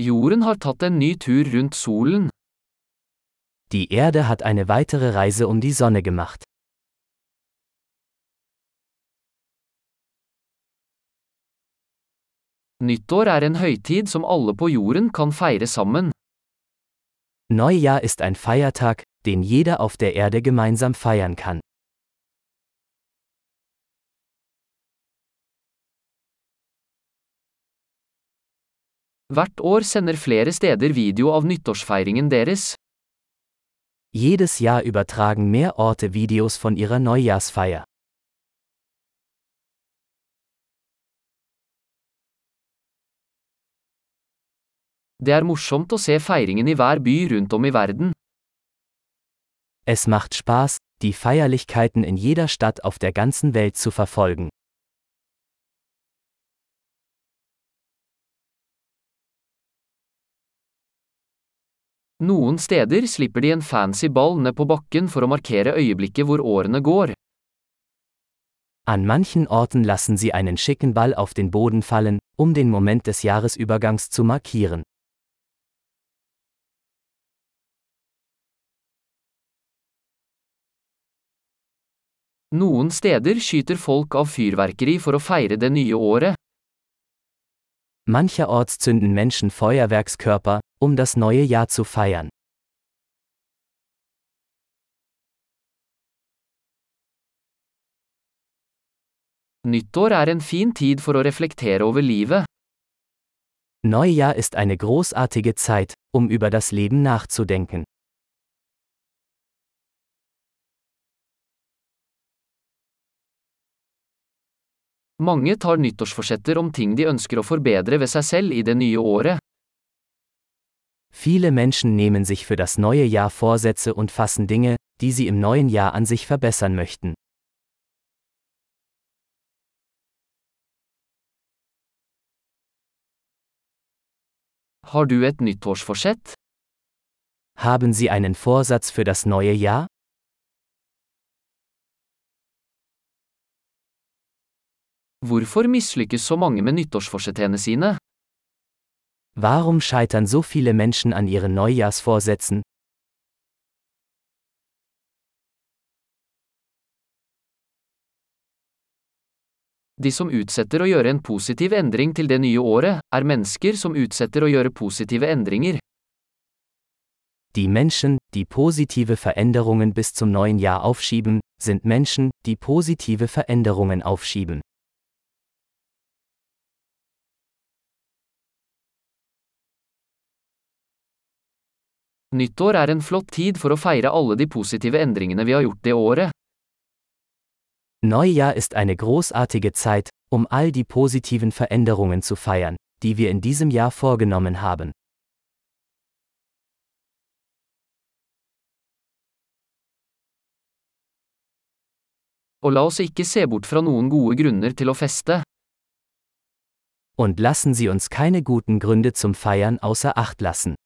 Jorden har tatt en ny tur rundt solen. Die Erde hat eine weitere Reise um die Sonne gemacht. Nyttår er en høytid som alle på jorden kan feire sammen. Neujahr ist ein Feiertag, den jeder auf der Erde gemeinsam feiern kann. Hvert år sender flere steder video av nyttårsfeiringen deres. Jedes Jahr übertragen mehr Orte Videos von ihrer Neujahrsfeier. Det er morsomt å se feiringen i hver by rundt om i verden. Es macht Spaß, die Feierlichkeiten in jeder Stadt auf der ganzen Welt zu verfolgen. Noen steder slipper de en fancy ball ned på bakken for å markere øyeblikket hvor årene går. An manchen Orten lassen sie einen schicken Ball auf den Boden fallen, um den Moment des Jahresübergangs zu markieren. Noen steder skyter folk av fyrverkeri for å feire det nye året. Mancherorts zünden Menschen Feuerwerkskörper, um das neue Jahr zu feiern. Nyttår er en fin tid for å reflektere over livet. Neujahr ist eine großartige Zeit, um über das Leben nachzudenken. Mange tar nyttårsforsetter om ting de ønsker å forbedre ved seg selv i det nye året. Viele Menschen nehmen sich für das neue Jahr Vorsätze und fassen Dinge, die sie im neuen Jahr an sich verbessern möchten. Har du et nyttårsforsett? Haben Sie einen Vorsatz für das neue Jahr? Hvorfor mislykkes så mange med nyttårsforsettene sine? Warum scheitern so viele Menschen an ihren Neujahrsvorsätzen? De som utsetter å gjøre en positiv endring til det nye året, er mennesker som utsetter å gjøre positive endringer. Die Menschen, die positive Veränderungen bis zum neuen Jahr aufschieben, sind Menschen, die positive Veränderungen aufschieben. Nyttår er en flott tid for å feire alle de positive endringene vi har gjort det året. Neujahr ist eine großartige Zeit, um all die positiven Veränderungen zu feiern, die wir in diesem Jahr vorgenommen haben. Og la oss ikke se bort fra noen gode grunner til å feste. Und lassen Sie uns keine guten Gründe zum Feiern außer Acht lassen.